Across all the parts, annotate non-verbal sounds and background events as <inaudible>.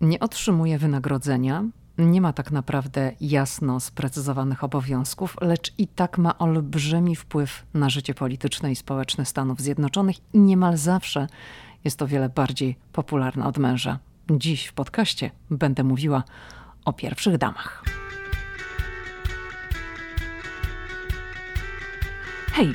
nie otrzymuje wynagrodzenia, nie ma tak naprawdę jasno sprecyzowanych obowiązków, lecz i tak ma olbrzymi wpływ na życie polityczne i społeczne Stanów Zjednoczonych i niemal zawsze jest o wiele bardziej popularna od męża. Dziś w podcaście będę mówiła o pierwszych damach. Hej,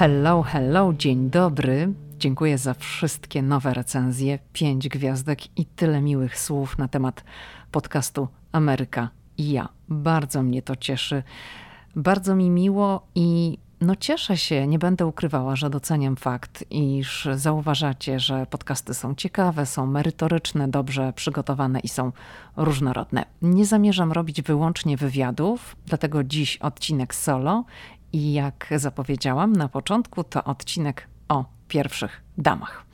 Hello, hello, dzień dobry. Dziękuję za wszystkie nowe recenzje, pięć gwiazdek i tyle miłych słów na temat podcastu Ameryka i ja. Bardzo mnie to cieszy. Bardzo mi miło i no cieszę się, nie będę ukrywała, że doceniam fakt, iż zauważacie, że podcasty są ciekawe, są merytoryczne, dobrze przygotowane i są różnorodne. Nie zamierzam robić wyłącznie wywiadów, dlatego dziś odcinek solo i jak zapowiedziałam na początku, to odcinek o pierwszych damach.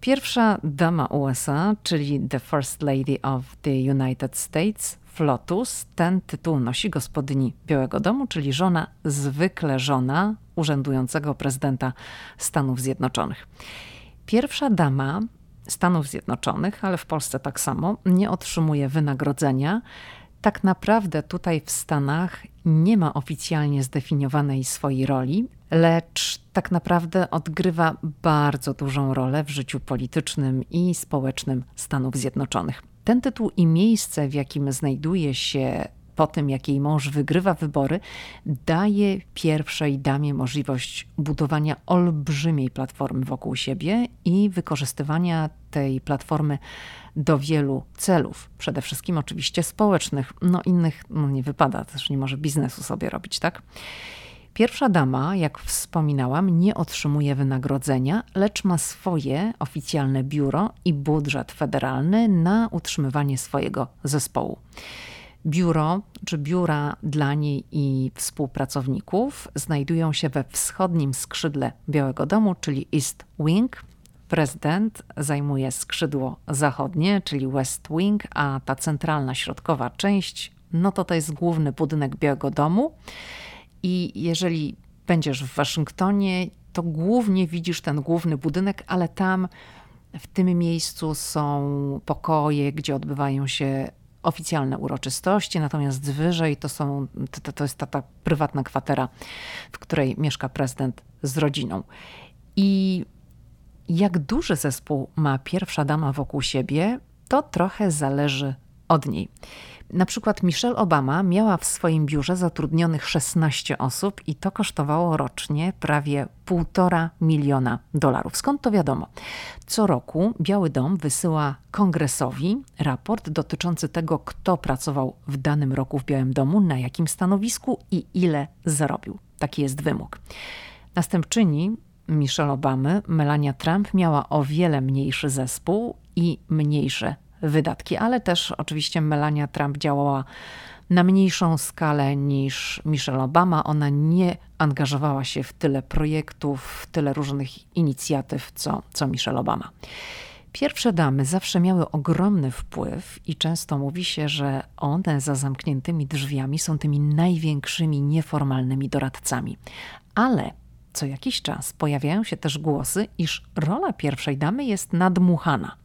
Pierwsza dama USA, czyli The First Lady of the United States, Flotus, ten tytuł nosi gospodyni Białego Domu, czyli żona, zwykle żona urzędującego prezydenta Stanów Zjednoczonych. Pierwsza dama Stanów Zjednoczonych, ale w Polsce tak samo, nie otrzymuje wynagrodzenia tak naprawdę tutaj w Stanach nie ma oficjalnie zdefiniowanej swojej roli, lecz tak naprawdę odgrywa bardzo dużą rolę w życiu politycznym i społecznym Stanów Zjednoczonych. Ten tytuł i miejsce, w jakim znajduje się po tym, jak jej mąż wygrywa wybory, daje pierwszej damie możliwość budowania olbrzymiej platformy wokół siebie i wykorzystywania tej platformy do wielu celów, przede wszystkim oczywiście społecznych. No innych no nie wypada, też nie może biznesu sobie robić, tak? Pierwsza dama, jak wspominałam, nie otrzymuje wynagrodzenia, lecz ma swoje oficjalne biuro i budżet federalny na utrzymywanie swojego zespołu. Biuro czy biura dla niej i współpracowników znajdują się we wschodnim skrzydle Białego Domu, czyli East Wing. Prezydent zajmuje skrzydło zachodnie, czyli West Wing, a ta centralna, środkowa część, no to to jest główny budynek Białego Domu. I jeżeli będziesz w Waszyngtonie, to głównie widzisz ten główny budynek, ale tam w tym miejscu są pokoje, gdzie odbywają się oficjalne uroczystości, natomiast wyżej to, są, to, to jest ta, ta prywatna kwatera, w której mieszka prezydent z rodziną. I jak duży zespół ma pierwsza dama wokół siebie, to trochę zależy od niej. Na przykład Michelle Obama miała w swoim biurze zatrudnionych 16 osób i to kosztowało rocznie prawie 1,5 miliona dolarów. Skąd to wiadomo? Co roku Biały Dom wysyła kongresowi raport dotyczący tego, kto pracował w danym roku w Białym Domu, na jakim stanowisku i ile zarobił. Taki jest wymóg. Następczyni Michelle Obamy, Melania Trump miała o wiele mniejszy zespół i mniejsze wydatki, ale też oczywiście Melania Trump działała na mniejszą skalę niż Michelle Obama. Ona nie angażowała się w tyle projektów, w tyle różnych inicjatyw, co, co Michelle Obama. Pierwsze damy zawsze miały ogromny wpływ i często mówi się, że one za zamkniętymi drzwiami są tymi największymi nieformalnymi doradcami. Ale co jakiś czas pojawiają się też głosy, iż rola pierwszej damy jest nadmuchana.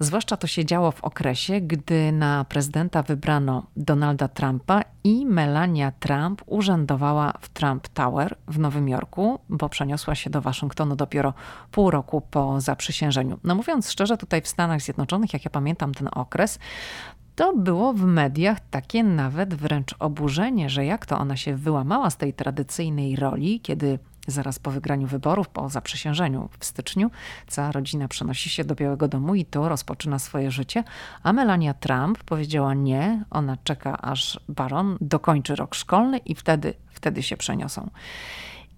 Zwłaszcza to się działo w okresie, gdy na prezydenta wybrano Donalda Trumpa i Melania Trump urzędowała w Trump Tower w Nowym Jorku, bo przeniosła się do Waszyngtonu dopiero pół roku po zaprzysiężeniu. No mówiąc szczerze, tutaj w Stanach Zjednoczonych, jak ja pamiętam ten okres, to było w mediach takie nawet wręcz oburzenie, że jak to ona się wyłamała z tej tradycyjnej roli, kiedy Zaraz po wygraniu wyborów, po zaprzysiężeniu w styczniu, cała rodzina przenosi się do Białego Domu i tu rozpoczyna swoje życie, a Melania Trump powiedziała nie, ona czeka aż Baron dokończy rok szkolny i wtedy, wtedy się przeniosą.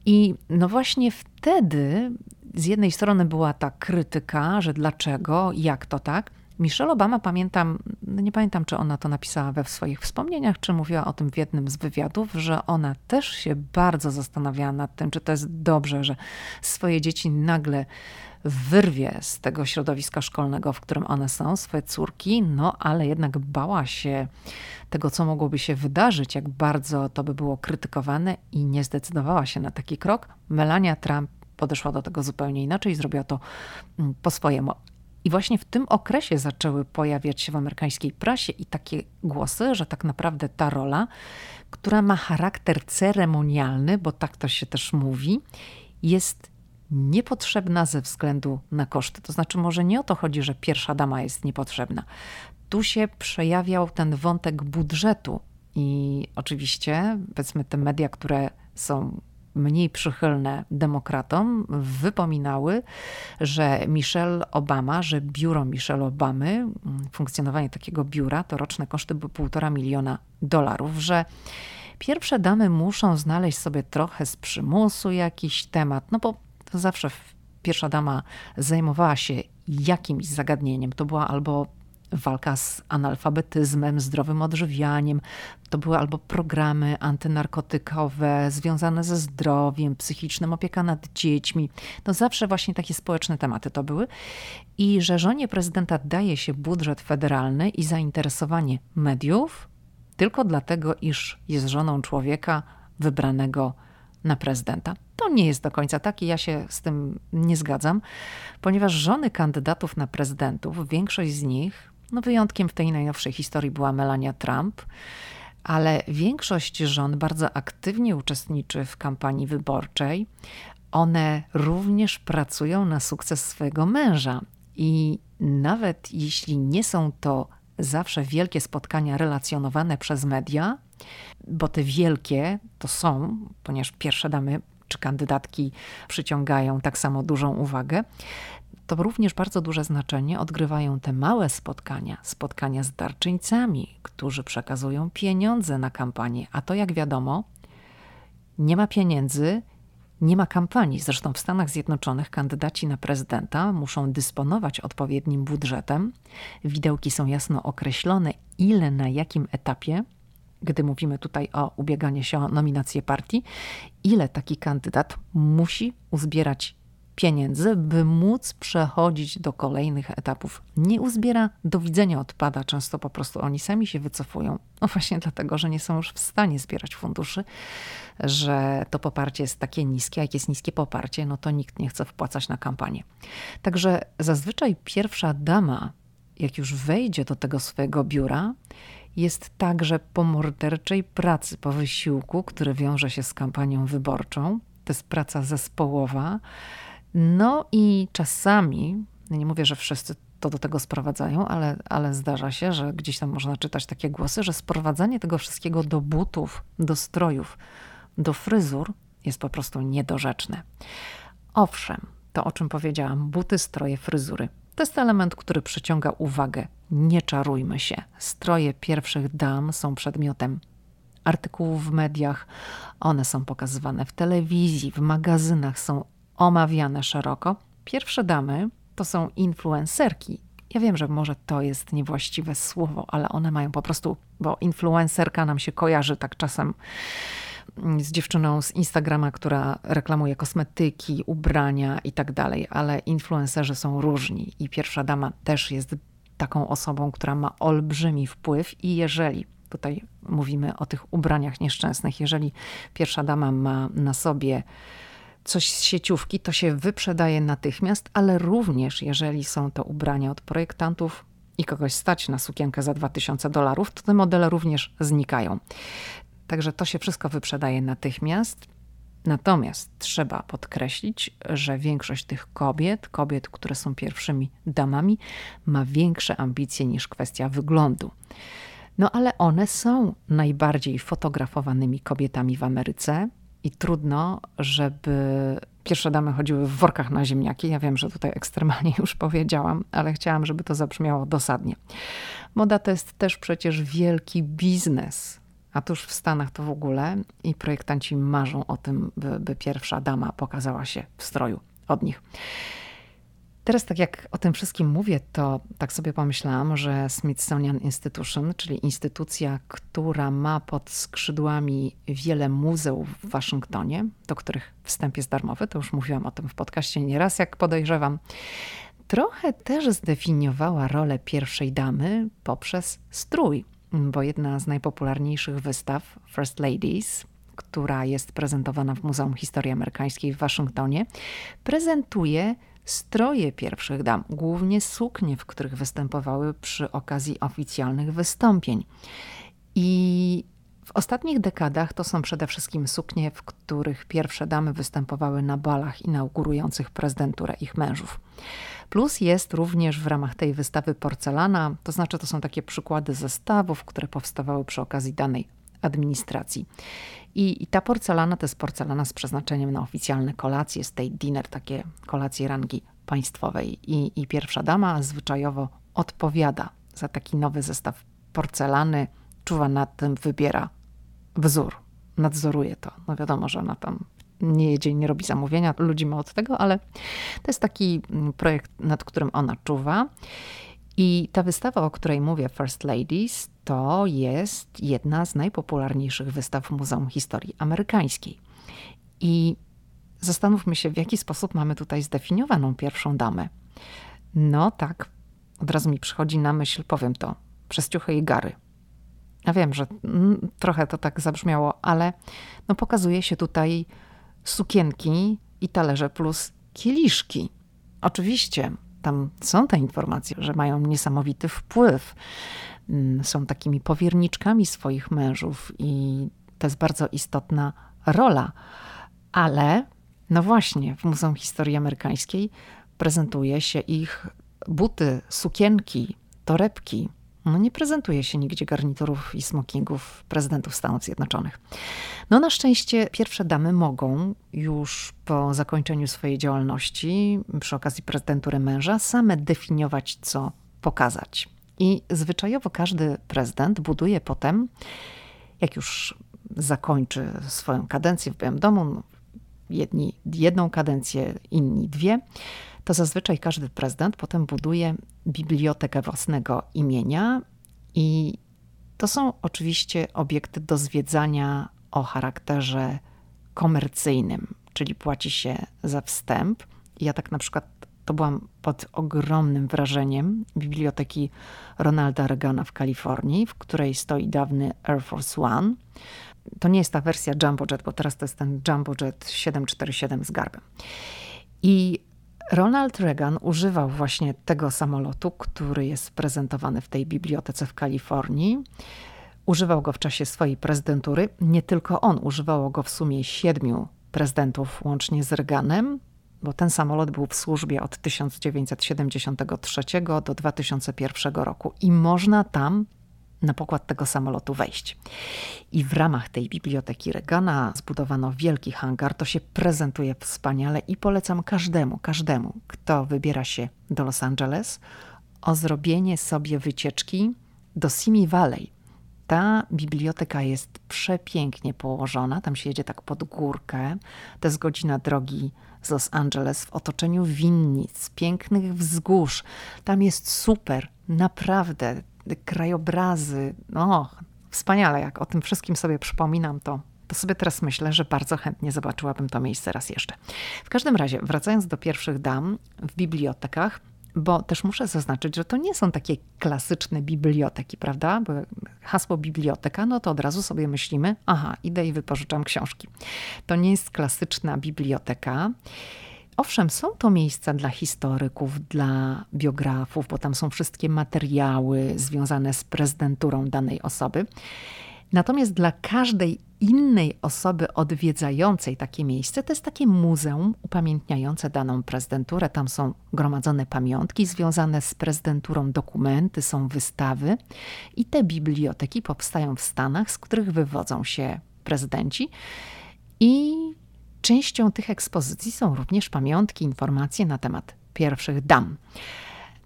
I no właśnie wtedy z jednej strony była ta krytyka, że dlaczego, jak to tak. Michelle Obama, pamiętam, nie pamiętam, czy ona to napisała we swoich wspomnieniach, czy mówiła o tym w jednym z wywiadów, że ona też się bardzo zastanawiała nad tym, czy to jest dobrze, że swoje dzieci nagle wyrwie z tego środowiska szkolnego, w którym one są, swoje córki, no ale jednak bała się tego, co mogłoby się wydarzyć, jak bardzo to by było krytykowane i nie zdecydowała się na taki krok. Melania Trump podeszła do tego zupełnie inaczej zrobiła to mm, po swojemu. I właśnie w tym okresie zaczęły pojawiać się w amerykańskiej prasie i takie głosy, że tak naprawdę ta rola, która ma charakter ceremonialny, bo tak to się też mówi, jest niepotrzebna ze względu na koszty. To znaczy, może nie o to chodzi, że pierwsza dama jest niepotrzebna. Tu się przejawiał ten wątek budżetu. I oczywiście, powiedzmy, te media, które są mniej przychylne demokratom, wypominały, że Michelle Obama, że biuro Michelle Obamy, funkcjonowanie takiego biura, to roczne koszty półtora miliona dolarów, że pierwsze damy muszą znaleźć sobie trochę z przymusu jakiś temat, no bo zawsze pierwsza dama zajmowała się jakimś zagadnieniem. To była albo walka z analfabetyzmem, zdrowym odżywianiem. To były albo programy antynarkotykowe związane ze zdrowiem psychicznym, opieka nad dziećmi. No zawsze właśnie takie społeczne tematy to były. I że żonie prezydenta daje się budżet federalny i zainteresowanie mediów tylko dlatego, iż jest żoną człowieka wybranego na prezydenta. To nie jest do końca tak i ja się z tym nie zgadzam, ponieważ żony kandydatów na prezydentów, większość z nich no wyjątkiem w tej najnowszej historii była Melania Trump, ale większość żon bardzo aktywnie uczestniczy w kampanii wyborczej. One również pracują na sukces swojego męża i nawet jeśli nie są to zawsze wielkie spotkania relacjonowane przez media, bo te wielkie to są, ponieważ pierwsze damy czy kandydatki przyciągają tak samo dużą uwagę, to również bardzo duże znaczenie odgrywają te małe spotkania, spotkania z darczyńcami, którzy przekazują pieniądze na kampanię. A to, jak wiadomo, nie ma pieniędzy, nie ma kampanii. Zresztą w Stanach Zjednoczonych kandydaci na prezydenta muszą dysponować odpowiednim budżetem. Widełki są jasno określone, ile na jakim etapie gdy mówimy tutaj o ubieganiu się o nominację partii, ile taki kandydat musi uzbierać pieniędzy, by móc przechodzić do kolejnych etapów. Nie uzbiera, do widzenia odpada, często po prostu oni sami się wycofują. No właśnie dlatego, że nie są już w stanie zbierać funduszy, że to poparcie jest takie niskie, a jak jest niskie poparcie, no to nikt nie chce wpłacać na kampanię. Także zazwyczaj pierwsza dama, jak już wejdzie do tego swojego biura, jest także po morderczej pracy, po wysiłku, który wiąże się z kampanią wyborczą. To jest praca zespołowa, no i czasami, nie mówię, że wszyscy to do tego sprowadzają, ale, ale zdarza się, że gdzieś tam można czytać takie głosy, że sprowadzanie tego wszystkiego do butów, do strojów, do fryzur jest po prostu niedorzeczne. Owszem, to o czym powiedziałam, buty, stroje, fryzury. To jest element, który przyciąga uwagę. Nie czarujmy się. Stroje pierwszych dam są przedmiotem artykułów w mediach, one są pokazywane w telewizji, w magazynach, są omawiane szeroko. Pierwsze damy to są influencerki. Ja wiem, że może to jest niewłaściwe słowo, ale one mają po prostu, bo influencerka nam się kojarzy tak czasem z dziewczyną z Instagrama, która reklamuje kosmetyki, ubrania i tak dalej, ale influencerzy są różni i pierwsza dama też jest taką osobą, która ma olbrzymi wpływ i jeżeli tutaj mówimy o tych ubraniach nieszczęsnych, jeżeli pierwsza dama ma na sobie coś z sieciówki, to się wyprzedaje natychmiast, ale również jeżeli są to ubrania od projektantów i kogoś stać na sukienkę za 2000 dolarów, to te modele również znikają. Także to się wszystko wyprzedaje natychmiast. Natomiast trzeba podkreślić, że większość tych kobiet, kobiet, które są pierwszymi damami, ma większe ambicje niż kwestia wyglądu. No ale one są najbardziej fotografowanymi kobietami w Ameryce i trudno, żeby pierwsze damy chodziły w workach na ziemniaki. Ja wiem, że tutaj ekstremalnie już powiedziałam, ale chciałam, żeby to zabrzmiało dosadnie. Moda to jest też przecież wielki biznes. A tuż w Stanach to w ogóle i projektanci marzą o tym, by, by pierwsza dama pokazała się w stroju od nich. Teraz, tak jak o tym wszystkim mówię, to tak sobie pomyślałam, że Smithsonian Institution, czyli instytucja, która ma pod skrzydłami wiele muzeów w Waszyngtonie, do których wstęp jest darmowy, to już mówiłam o tym w podcaście nieraz, jak podejrzewam, trochę też zdefiniowała rolę pierwszej damy poprzez strój, bo jedna z najpopularniejszych wystaw, First Ladies, która jest prezentowana w Muzeum Historii Amerykańskiej w Waszyngtonie, prezentuje stroje pierwszych dam, głównie suknie, w których występowały przy okazji oficjalnych wystąpień. I w ostatnich dekadach to są przede wszystkim suknie, w których pierwsze damy występowały na balach inaugurujących prezydenturę ich mężów. Plus jest również w ramach tej wystawy porcelana, to znaczy to są takie przykłady zestawów, które powstawały przy okazji danej administracji. I, I, ta porcelana to jest porcelana z przeznaczeniem na oficjalne kolacje, state dinner, takie kolacje rangi państwowej. I, I pierwsza dama zwyczajowo odpowiada za taki nowy zestaw porcelany, czuwa nad tym, wybiera wzór, nadzoruje to. No wiadomo, że ona tam nie jedzie nie robi zamówienia, ludzi ma od tego, ale to jest taki mm, projekt, nad którym ona czuwa. I ta wystawa, o której mówię, First Ladies, to jest jedna z najpopularniejszych wystaw Muzeum Historii Amerykańskiej. I zastanówmy się, w jaki sposób mamy tutaj zdefiniowaną pierwszą damę. No tak, od razu mi przychodzi na myśl, powiem to, przez ciuchy i gary. Ja wiem, że mm, trochę to tak zabrzmiało, ale no pokazuje się tutaj sukienki i talerze plus kieliszki. Oczywiście tam są te informacje, że mają niesamowity wpływ. Mm, są takimi powierniczkami swoich mężów i to jest bardzo istotna rola. Ale, no właśnie, w Muzeum Historii Amerykańskiej prezentuje się ich buty, sukienki, torebki, no nie prezentuje się nigdzie garniturów i smokingów prezydentów Stanów Zjednoczonych. No na szczęście pierwsze damy mogą już po zakończeniu swojej działalności przy okazji prezydentury męża same definiować, co pokazać. I zwyczajowo każdy prezydent buduje potem, jak już zakończy swoją kadencję w Białym Domu, jedni jedną kadencję, inni dwie, to zazwyczaj każdy prezydent potem buduje bibliotekę własnego imienia i to są oczywiście obiekty do zwiedzania o charakterze komercyjnym, czyli płaci się za wstęp. Ja tak na przykład to byłam pod ogromnym wrażeniem biblioteki Ronalda Reagana w Kalifornii, w której stoi dawny Air Force One. To nie jest ta wersja Jumbo Jet, bo teraz to jest ten Jumbo Jet 747 z garbem. I Ronald Reagan używał właśnie tego samolotu, który jest prezentowany w tej bibliotece w Kalifornii. Używał go w czasie swojej prezydentury. Nie tylko on, używało go w sumie siedmiu prezydentów łącznie z Reaganem, bo ten samolot był w służbie od 1973 do 2001 roku i można tam na pokład tego samolotu wejść. I w ramach tej biblioteki Regana zbudowano wielki hangar. To się prezentuje wspaniale i polecam każdemu, każdemu, kto wybiera się do Los Angeles, o zrobienie sobie wycieczki do Simi Valley. Ta biblioteka jest przepięknie położona, tam się jedzie tak pod górkę. To jest godzina drogi z Los Angeles w otoczeniu winnic, pięknych wzgórz. Tam jest super, naprawdę krajobrazy. No, wspaniale, jak o tym wszystkim sobie przypominam, to, to sobie teraz myślę, że bardzo chętnie zobaczyłabym to miejsce raz jeszcze. W każdym razie, wracając do pierwszych dam w bibliotekach, bo też muszę zaznaczyć, że to nie są takie klasyczne biblioteki, prawda? Bo hasło biblioteka, no to od razu sobie myślimy, aha, idę i wypożyczam książki. To nie jest klasyczna biblioteka. Owszem, są to miejsca dla historyków, dla biografów, bo tam są wszystkie materiały związane z prezydenturą danej osoby. Natomiast dla każdej innej osoby odwiedzającej takie miejsce, to jest takie muzeum upamiętniające daną prezydenturę. Tam są gromadzone pamiątki związane z prezydenturą, dokumenty, są wystawy i te biblioteki powstają w Stanach, z których wywodzą się prezydenci. I Częścią tych ekspozycji są również pamiątki, informacje na temat pierwszych dam.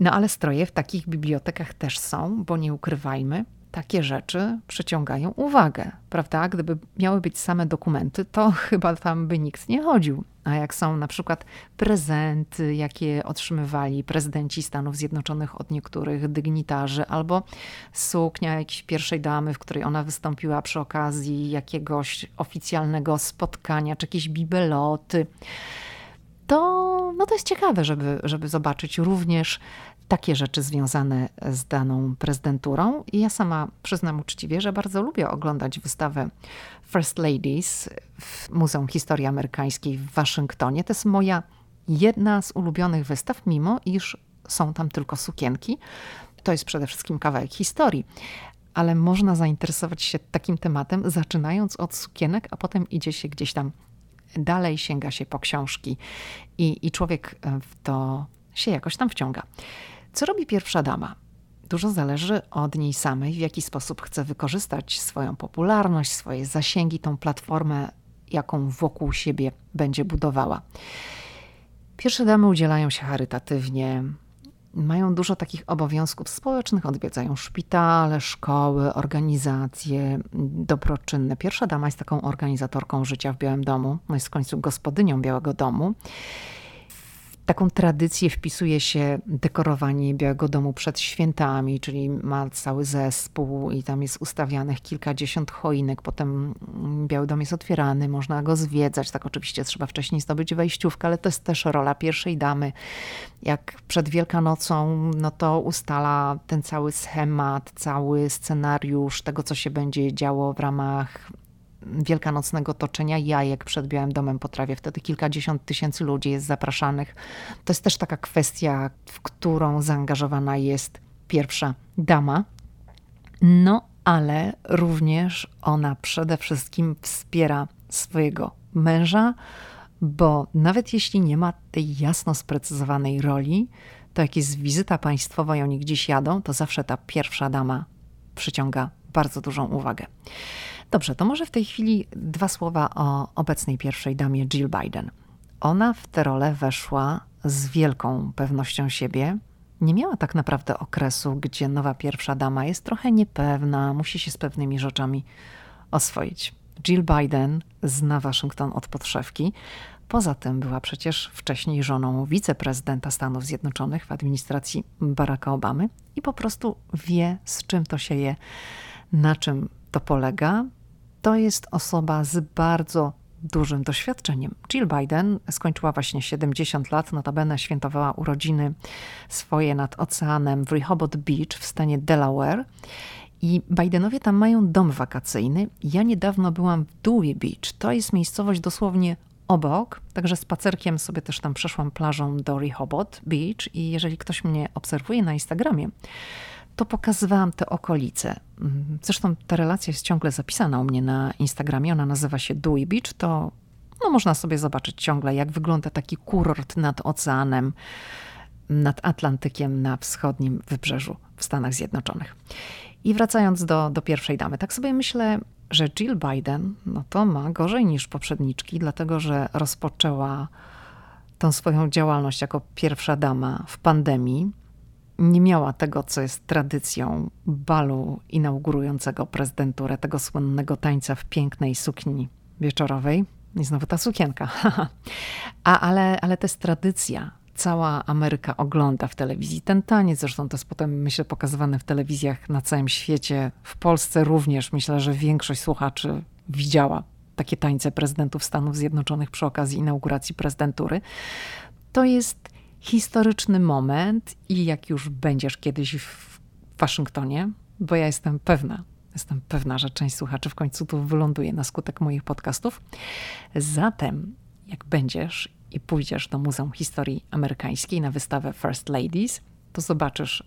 No ale stroje w takich bibliotekach też są, bo nie ukrywajmy, takie rzeczy przyciągają uwagę, prawda? Gdyby miały być same dokumenty, to <laughs> chyba tam by nikt nie chodził. A jak są na przykład prezenty, jakie otrzymywali prezydenci Stanów Zjednoczonych od niektórych dygnitarzy, albo suknia jakiejś pierwszej damy, w której ona wystąpiła przy okazji jakiegoś oficjalnego spotkania, czy jakieś bibeloty, to, no to jest ciekawe, żeby, żeby zobaczyć również takie rzeczy związane z daną prezydenturą. I ja sama przyznam uczciwie, że bardzo lubię oglądać wystawę First Ladies w Muzeum Historii Amerykańskiej w Waszyngtonie. To jest moja jedna z ulubionych wystaw, mimo iż są tam tylko sukienki. To jest przede wszystkim kawałek historii. Ale można zainteresować się takim tematem, zaczynając od sukienek, a potem idzie się gdzieś tam dalej, sięga się po książki i, i człowiek w to się jakoś tam wciąga. Co robi pierwsza dama? Dużo zależy od niej samej, w jaki sposób chce wykorzystać swoją popularność, swoje zasięgi, tą platformę, jaką wokół siebie będzie budowała. Pierwsze damy udzielają się charytatywnie, mają dużo takich obowiązków społecznych, odwiedzają szpitale, szkoły, organizacje dobroczynne. Pierwsza dama jest taką organizatorką życia w Białym Domu, no jest w końcu gospodynią Białego Domu taką tradycję wpisuje się dekorowanie Białego Domu przed świętami, czyli ma cały zespół i tam jest ustawianych kilkadziesiąt choinek. Potem Biały Dom jest otwierany, można go zwiedzać. Tak oczywiście trzeba wcześniej zdobyć wejściówkę, ale to jest też rola pierwszej damy. Jak przed Wielkanocą, no to ustala ten cały schemat, cały scenariusz tego, co się będzie działo w ramach wielkanocnego toczenia jajek przed Białym Domem potrawie. Wtedy kilkadziesiąt tysięcy ludzi jest zapraszanych. To jest też taka kwestia, w którą zaangażowana jest pierwsza dama. No, ale również ona przede wszystkim wspiera swojego męża, bo nawet jeśli nie ma tej jasno sprecyzowanej roli, to jak jest wizyta państwowa i oni gdzieś jadą, to zawsze ta pierwsza dama przyciąga bardzo dużą uwagę. Dobrze, to może w tej chwili dwa słowa o obecnej pierwszej damie Jill Biden. Ona w tę rolę weszła z wielką pewnością siebie. Nie miała tak naprawdę okresu, gdzie nowa pierwsza dama jest trochę niepewna, musi się z pewnymi rzeczami oswoić. Jill Biden zna Waszyngton od podszewki. Poza tym była przecież wcześniej żoną wiceprezydenta Stanów Zjednoczonych w administracji Baracka Obamy i po prostu wie, z czym to się je, na czym to polega to jest osoba z bardzo dużym doświadczeniem. Jill Biden skończyła właśnie 70 lat, notabene świętowała urodziny swoje nad oceanem w Rehoboth Beach w stanie Delaware. I Bidenowie tam mają dom wakacyjny. Ja niedawno byłam w Dewey Beach. To jest miejscowość dosłownie obok, także spacerkiem sobie też tam przeszłam plażą do Rehoboth Beach i jeżeli ktoś mnie obserwuje na Instagramie, to pokazywałam te okolice. Mm, zresztą ta relacja jest ciągle zapisana u mnie na Instagramie. Ona nazywa się Dewey Beach. To no, można sobie zobaczyć ciągle, jak wygląda taki kurort nad oceanem, nad Atlantykiem na wschodnim wybrzeżu w Stanach Zjednoczonych. I wracając do, do pierwszej damy, tak sobie myślę, że Jill Biden no to ma gorzej niż poprzedniczki, dlatego że rozpoczęła tą swoją działalność jako pierwsza dama w pandemii nie miała tego, co jest tradycją balu inaugurującego prezydenturę, tego słynnego tańca w pięknej sukni wieczorowej. I znowu ta sukienka. <laughs> A, ale, ale to jest tradycja. Cała Ameryka ogląda w telewizji ten taniec. Zresztą to jest potem, myślę, pokazywane w telewizjach na całym świecie. W Polsce również. Myślę, że większość słuchaczy widziała takie tańce prezydentów Stanów Zjednoczonych przy okazji inauguracji prezydentury. To jest historyczny moment i jak już będziesz kiedyś w Waszyngtonie, bo ja jestem pewna, jestem pewna, że część słuchaczy w końcu tu wyląduje na skutek moich podcastów. Zatem, jak będziesz i pójdziesz do Muzeum Historii Amerykańskiej na wystawę First Ladies, to zobaczysz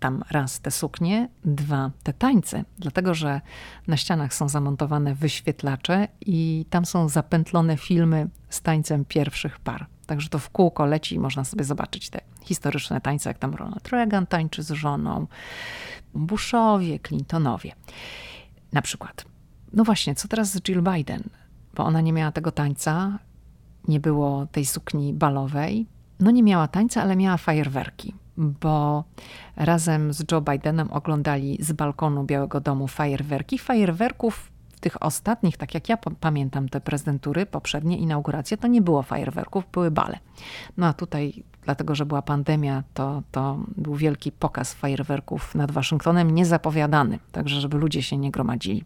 tam raz te suknie, dwa te tańce, dlatego że na ścianach są zamontowane wyświetlacze i tam są zapętlone filmy z tańcem pierwszych par. Także to w kółko leci i można sobie zobaczyć te historyczne tańce, jak tam Ronald Reagan tańczy z żoną, Bushowie, Clintonowie. Na przykład. No właśnie, co teraz z Jill Biden? Bo ona nie miała tego tańca, nie było tej sukni balowej. No nie miała tańca, ale miała fajerwerki. bo razem z Joe Bidenem oglądali z balkonu Białego Domu fajerwerki. Fajerwerków tych ostatnich, tak jak ja pamiętam te prezydentury, poprzednie inauguracje, to nie było fajerwerków, były bale. No a tutaj, dlatego że była pandemia, to, to był wielki pokaz fajerwerków nad Waszyngtonem, niezapowiadany, także żeby ludzie się nie gromadzili.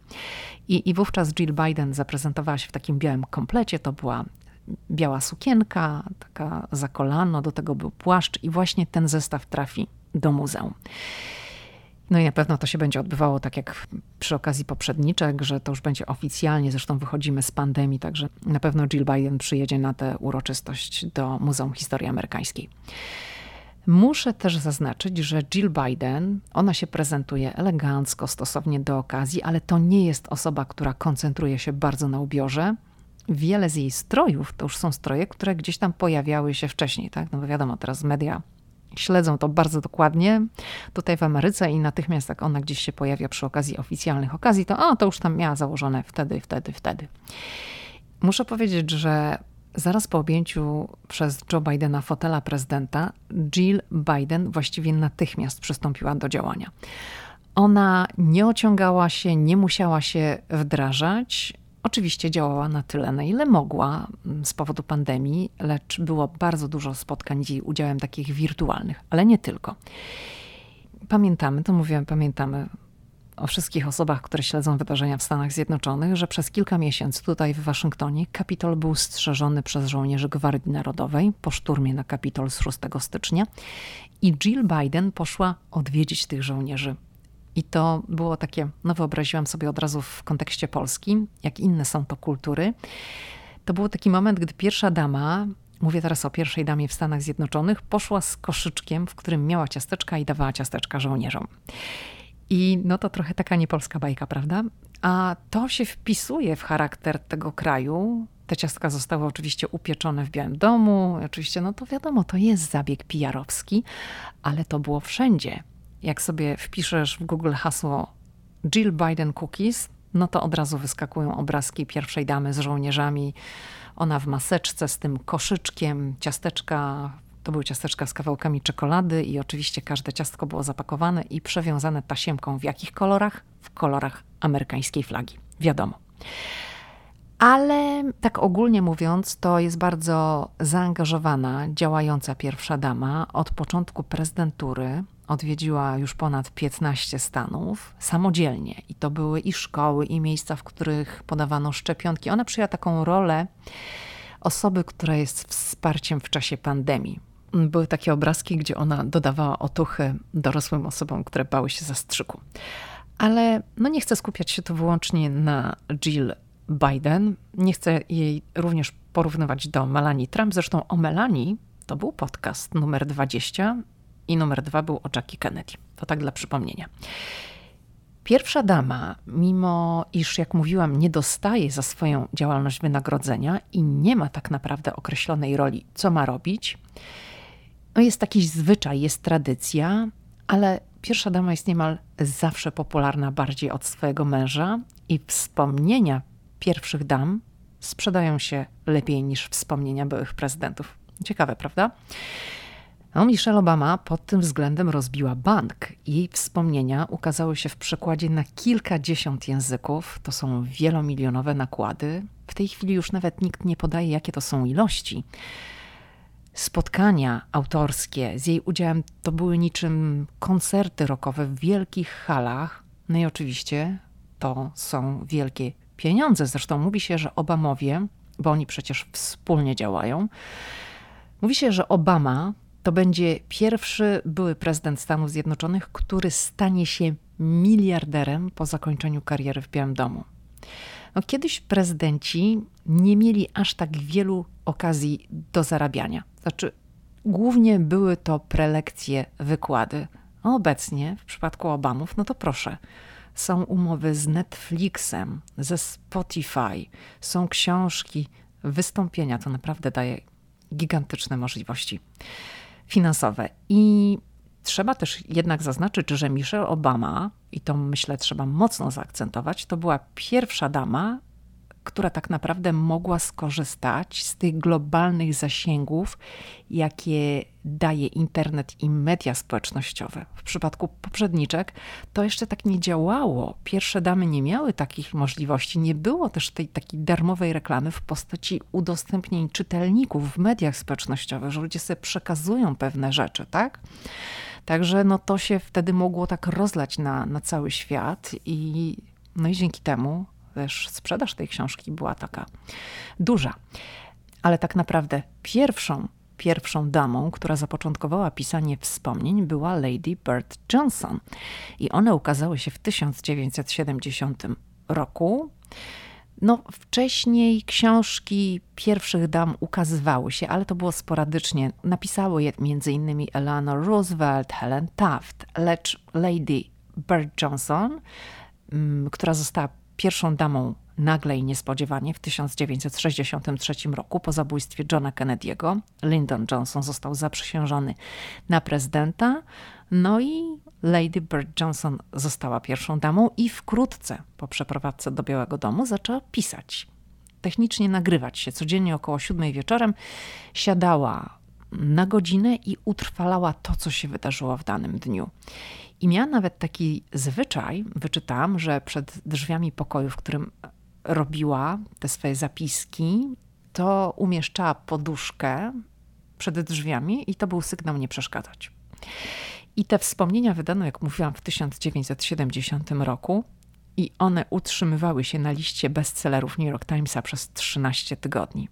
I, I wówczas Jill Biden zaprezentowała się w takim białym komplecie, to była biała sukienka, taka za kolano, do tego był płaszcz i właśnie ten zestaw trafi do muzeum. No i na pewno to się będzie odbywało tak jak przy okazji poprzedniczek, że to już będzie oficjalnie, zresztą wychodzimy z pandemii, także na pewno Jill Biden przyjedzie na tę uroczystość do Muzeum Historii Amerykańskiej. Muszę też zaznaczyć, że Jill Biden, ona się prezentuje elegancko, stosownie do okazji, ale to nie jest osoba, która koncentruje się bardzo na ubiorze wiele z jej strojów to już są stroje, które gdzieś tam pojawiały się wcześniej, tak? No bo wiadomo, teraz media śledzą to bardzo dokładnie tutaj w Ameryce i natychmiast jak ona gdzieś się pojawia przy okazji oficjalnych okazji, to o, to już tam miała założone wtedy, wtedy, wtedy. Muszę powiedzieć, że zaraz po objęciu przez Joe Bidena fotela prezydenta, Jill Biden właściwie natychmiast przystąpiła do działania. Ona nie ociągała się, nie musiała się wdrażać. Oczywiście działała na tyle, na ile mogła mm, z powodu pandemii, lecz było bardzo dużo spotkań z jej udziałem takich wirtualnych, ale nie tylko. Pamiętamy, to mówiłem, pamiętamy o wszystkich osobach, które śledzą wydarzenia w Stanach Zjednoczonych, że przez kilka miesięcy tutaj w Waszyngtonie Kapitol był strzeżony przez żołnierzy Gwardii Narodowej po szturmie na Kapitol z 6 stycznia i Jill Biden poszła odwiedzić tych żołnierzy i to było takie, no wyobraziłam sobie od razu w kontekście Polski, jak inne są to kultury. To był taki moment, gdy pierwsza dama, mówię teraz o pierwszej damie w Stanach Zjednoczonych, poszła z koszyczkiem, w którym miała ciasteczka i dawała ciasteczka żołnierzom. I no to trochę taka niepolska bajka, prawda? A to się wpisuje w charakter tego kraju. Te ciastka zostały oczywiście upieczone w Białym Domu. Oczywiście, no to wiadomo, to jest zabieg PR-owski, ale to było wszędzie jak sobie wpiszesz w Google hasło Jill Biden Cookies, no to od razu wyskakują obrazki pierwszej damy z żołnierzami. Ona w maseczce z tym koszyczkiem, ciasteczka. To były ciasteczka z kawałkami czekolady i oczywiście każde ciastko było zapakowane i przewiązane tasiemką. W jakich kolorach? W kolorach amerykańskiej flagi. Wiadomo. Ale tak ogólnie mówiąc, to jest bardzo zaangażowana, działająca pierwsza dama od początku prezydentury odwiedziła już ponad 15 stanów samodzielnie. I to były i szkoły, i miejsca, w których podawano szczepionki. Ona przyjęła taką rolę osoby, która jest wsparciem w czasie pandemii. Były takie obrazki, gdzie ona dodawała otuchy dorosłym osobom, które bały się zastrzyku. Ale no nie chcę skupiać się tu wyłącznie na Jill Biden. Nie chcę jej również porównywać do Melanie Trump. Zresztą o Melanie to był podcast numer 20 i numer dwa był o Jackie Kennedy. To tak dla przypomnienia. Pierwsza dama, mimo iż, jak mówiłam, nie dostaje za swoją działalność wynagrodzenia i nie ma tak naprawdę określonej roli, co ma robić, no jest jakiś zwyczaj, jest tradycja, ale pierwsza dama jest niemal zawsze popularna bardziej od swojego męża i wspomnienia pierwszych dam sprzedają się lepiej niż wspomnienia byłych prezydentów. Ciekawe, prawda? No, Michelle Obama pod tym względem rozbiła bank. Jej wspomnienia ukazały się w przekładzie na kilkadziesiąt języków. To są wielomilionowe nakłady. W tej chwili już nawet nikt nie podaje, jakie to są ilości. Spotkania autorskie z jej udziałem to były niczym koncerty rockowe w wielkich halach. No i oczywiście to są wielkie pieniądze. Zresztą mówi się, że Obamowie, bo oni przecież wspólnie działają, mówi się, że Obama to będzie pierwszy były prezydent Stanów Zjednoczonych, który stanie się miliarderem po zakończeniu kariery w Białym Domu. No, kiedyś prezydenci nie mieli aż tak wielu okazji do zarabiania. Znaczy, głównie były to prelekcje, wykłady. A obecnie, w przypadku Obamów, no to proszę, są umowy z Netflixem, ze Spotify, są książki, wystąpienia. To naprawdę daje gigantyczne możliwości finansowe. I trzeba też jednak zaznaczyć, że Michelle Obama, i to myślę trzeba mocno zaakcentować, to była pierwsza dama, która tak naprawdę mogła skorzystać z tych globalnych zasięgów, jakie daje internet i media społecznościowe. W przypadku poprzedniczek to jeszcze tak nie działało. Pierwsze damy nie miały takich możliwości. Nie było też tej takiej darmowej reklamy w postaci udostępnień czytelników w mediach społecznościowych, że ludzie sobie przekazują pewne rzeczy, tak? Także no to się wtedy mogło tak rozlać na, na cały świat i no i dzięki temu też sprzedaż tej książki była taka duża. Ale tak naprawdę pierwszą, pierwszą damą, która zapoczątkowała pisanie wspomnień, była Lady Bird Johnson. I one ukazały się w 1970 roku. No, wcześniej książki pierwszych dam ukazywały się, ale to było sporadycznie. Napisały je m.in. Eleanor Roosevelt, Helen Taft, lecz Lady Bird Johnson, mm, która została pierwszą damą nagle i niespodziewanie w 1963 roku po zabójstwie Johna Kennedy'ego. Lyndon Johnson został zaprzysiężony na prezydenta, no i Lady Bird Johnson została pierwszą damą i wkrótce po przeprowadzce do Białego Domu zaczęła pisać. Technicznie nagrywać się. Codziennie około siódmej wieczorem siadała na godzinę i utrwalała to, co się wydarzyło w danym dniu. I miała nawet taki zwyczaj, wyczytałam, że przed drzwiami pokoju, w którym robiła te swoje zapiski, to umieszczała poduszkę przed drzwiami i to był sygnał nie przeszkadzać. I te wspomnienia wydano, jak mówiłam, w 1970 roku i one utrzymywały się na liście bestsellerów New York Timesa przez 13 tygodni.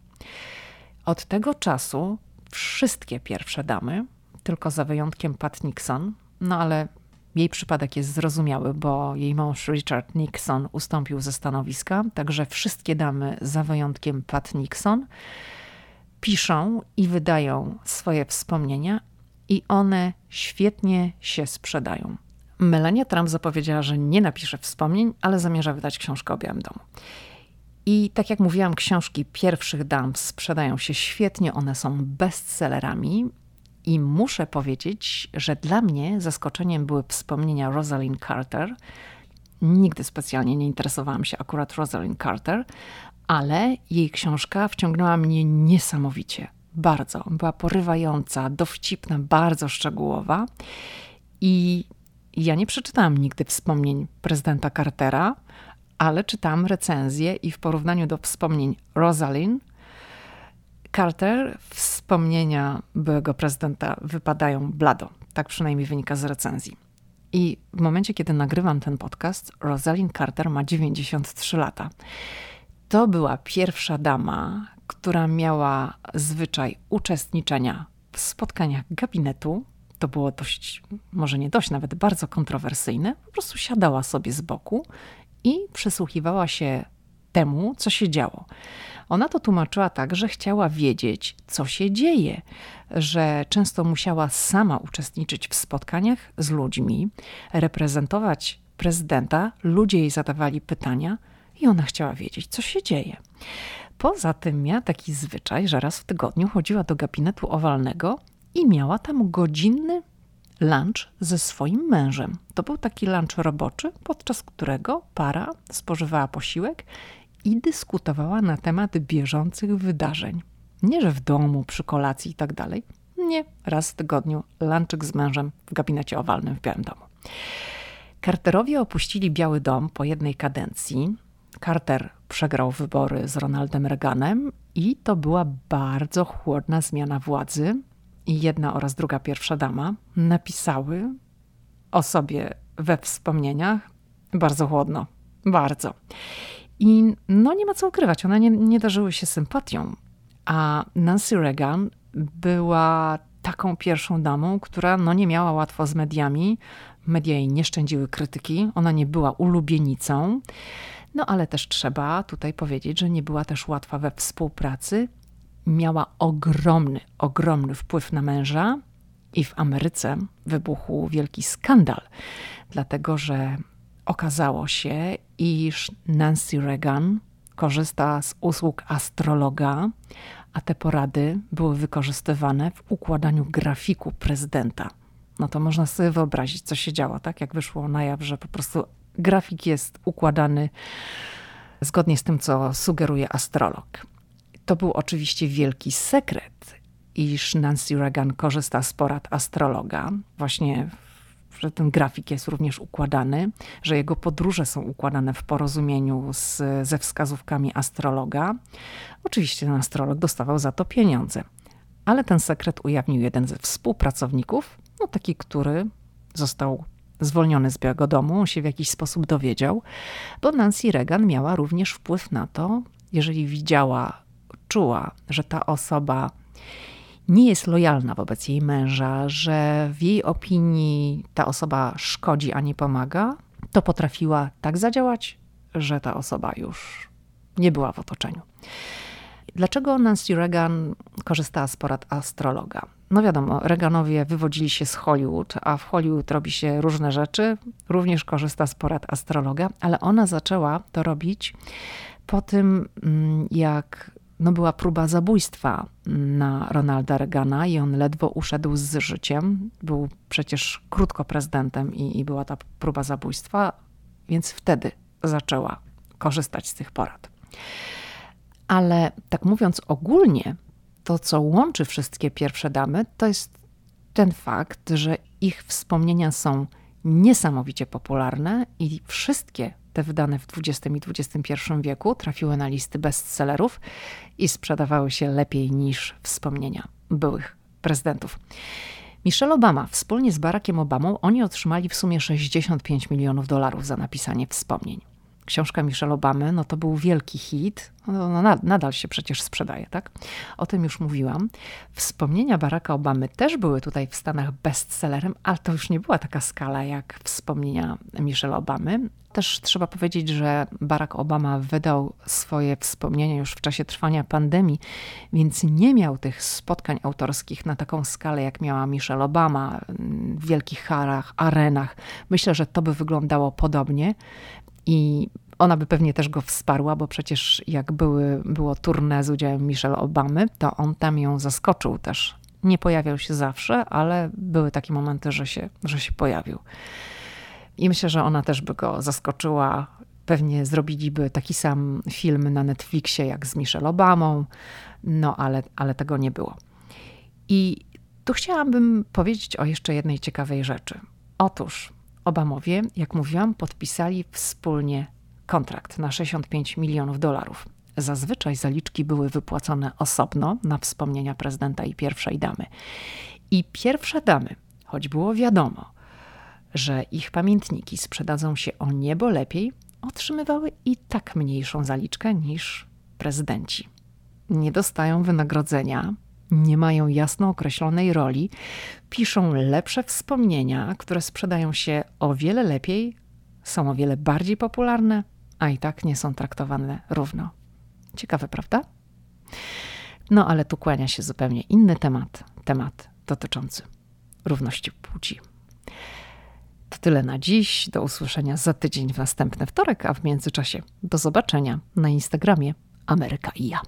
Od tego czasu wszystkie pierwsze damy, tylko za wyjątkiem Pat Nixon, no ale jej przypadek jest zrozumiały, bo jej mąż Richard Nixon ustąpił ze stanowiska, także wszystkie damy, za wyjątkiem Pat Nixon, piszą i wydają swoje wspomnienia, i one świetnie się sprzedają. Melania Trump zapowiedziała, że nie napisze wspomnień, ale zamierza wydać książkę o Białym Domu. I tak jak mówiłam, książki pierwszych dam sprzedają się świetnie, one są bestsellerami. I muszę powiedzieć, że dla mnie zaskoczeniem były wspomnienia Rosalind Carter. Nigdy specjalnie nie interesowałam się akurat Rosalind Carter, ale jej książka wciągnęła mnie niesamowicie. Bardzo. Była porywająca, dowcipna, bardzo szczegółowa. I ja nie przeczytałam nigdy wspomnień prezydenta Cartera, ale czytałam recenzję i w porównaniu do wspomnień Rosalind Carter wspomnienia byłego prezydenta wypadają blado. Tak przynajmniej wynika z recenzji. I w momencie, kiedy nagrywam ten podcast, Rosalind Carter ma 93 lata. To była pierwsza dama, która miała zwyczaj uczestniczenia w spotkaniach gabinetu. To było dość, może nie dość, nawet bardzo kontrowersyjne. Po prostu siadała sobie z boku i przysłuchiwała się temu, co się działo. Ona to tłumaczyła tak, że chciała wiedzieć, co się dzieje, że często musiała sama uczestniczyć w spotkaniach z ludźmi, reprezentować prezydenta, ludzie jej zadawali pytania i ona chciała wiedzieć, co się dzieje. Poza tym miała taki zwyczaj, że raz w tygodniu chodziła do gabinetu owalnego i miała tam godzinny lunch ze swoim mężem. To był taki lunch roboczy, podczas którego para spożywała posiłek i dyskutowała na temat bieżących wydarzeń. Nie, że w domu, przy kolacji i tak dalej. Nie, raz w tygodniu lunchek z mężem w gabinecie owalnym w Białym Domu. Carterowie opuścili Biały Dom po jednej kadencji. Carter przegrał wybory z Ronaldem Reaganem i to była bardzo chłodna zmiana władzy. I jedna oraz druga pierwsza dama napisały o sobie we wspomnieniach bardzo chłodno. Bardzo. I no nie ma co ukrywać, one nie, nie darzyły się sympatią. A Nancy Reagan była taką pierwszą damą, która no nie miała łatwo z mediami. Media jej nie szczędziły krytyki, ona nie była ulubienicą. No ale też trzeba tutaj powiedzieć, że nie była też łatwa we współpracy. Miała ogromny, ogromny wpływ na męża i w Ameryce wybuchł wielki skandal, dlatego że okazało się, iż Nancy Reagan korzysta z usług astrologa, a te porady były wykorzystywane w układaniu grafiku prezydenta. No to można sobie wyobrazić, co się działo, tak? Jak wyszło na jaw, że po prostu grafik jest układany zgodnie z tym, co sugeruje astrolog. To był oczywiście wielki sekret, iż Nancy Reagan korzysta z porad astrologa. Właśnie że ten grafik jest również układany, że jego podróże są układane w porozumieniu z, ze wskazówkami astrologa. Oczywiście ten astrolog dostawał za to pieniądze. Ale ten sekret ujawnił jeden ze współpracowników, no taki, który został zwolniony z Białego Domu, on się w jakiś sposób dowiedział, bo Nancy Reagan miała również wpływ na to, jeżeli widziała, czuła, że ta osoba nie jest lojalna wobec jej męża, że w jej opinii ta osoba szkodzi, a nie pomaga, to potrafiła tak zadziałać, że ta osoba już nie była w otoczeniu. Dlaczego Nancy Reagan korzystała z porad astrologa? No wiadomo, Reaganowie wywodzili się z Hollywood, a w Hollywood robi się różne rzeczy. Również korzysta z porad astrologa, ale ona zaczęła to robić po tym, mm, jak no była próba zabójstwa na Ronalda Reagana i on ledwo uszedł z życiem. Był przecież krótko prezydentem i, i była ta próba zabójstwa, więc wtedy zaczęła korzystać z tych porad. Ale tak mówiąc ogólnie, to co łączy wszystkie pierwsze damy, to jest ten fakt, że ich wspomnienia są niesamowicie popularne i wszystkie te wydane w XX i XXI wieku trafiły na listy bestsellerów i sprzedawały się lepiej niż wspomnienia byłych prezydentów. Michelle Obama wspólnie z Barackiem Obamą oni otrzymali w sumie 65 milionów dolarów za napisanie wspomnień książka Michelle Obamy, no to był wielki hit. No, no, nadal się przecież sprzedaje, tak? O tym już mówiłam. Wspomnienia Baracka Obamy też były tutaj w Stanach bestsellerem, ale to już nie była taka skala jak wspomnienia Michelle Obamy. Też trzeba powiedzieć, że Barack Obama wydał swoje wspomnienia już w czasie trwania pandemii, więc nie miał tych spotkań autorskich na taką skalę, jak miała Michelle Obama w wielkich harach, arenach. Myślę, że to by wyglądało podobnie. I ona by pewnie też go wsparła, bo przecież jak były, było tournée z udziałem Michelle Obamy, to on tam ją zaskoczył też. Nie pojawiał się zawsze, ale były takie momenty, że się, że się pojawił. I myślę, że ona też by go zaskoczyła. Pewnie zrobiliby taki sam film na Netflixie jak z Michelle Obamą, no ale, ale tego nie było. I tu chciałabym powiedzieć o jeszcze jednej ciekawej rzeczy. Otóż Obamowie, jak mówiłam, podpisali wspólnie kontrakt na 65 milionów dolarów. Zazwyczaj zaliczki były wypłacone osobno na wspomnienia prezydenta i pierwszej damy. I pierwsze damy, choć było wiadomo, że ich pamiętniki sprzedadzą się o niebo lepiej, otrzymywały i tak mniejszą zaliczkę niż prezydenci. Nie dostają wynagrodzenia, nie mają jasno określonej roli, piszą lepsze wspomnienia, które sprzedają się o wiele lepiej, są o wiele bardziej popularne, a i tak nie są traktowane równo. Ciekawe, prawda? No ale tu kłania się zupełnie inny temat, temat dotyczący równości płci. To tyle na dziś. Do usłyszenia za tydzień w następny wtorek, a w międzyczasie do zobaczenia na Instagramie Ameryka i ja.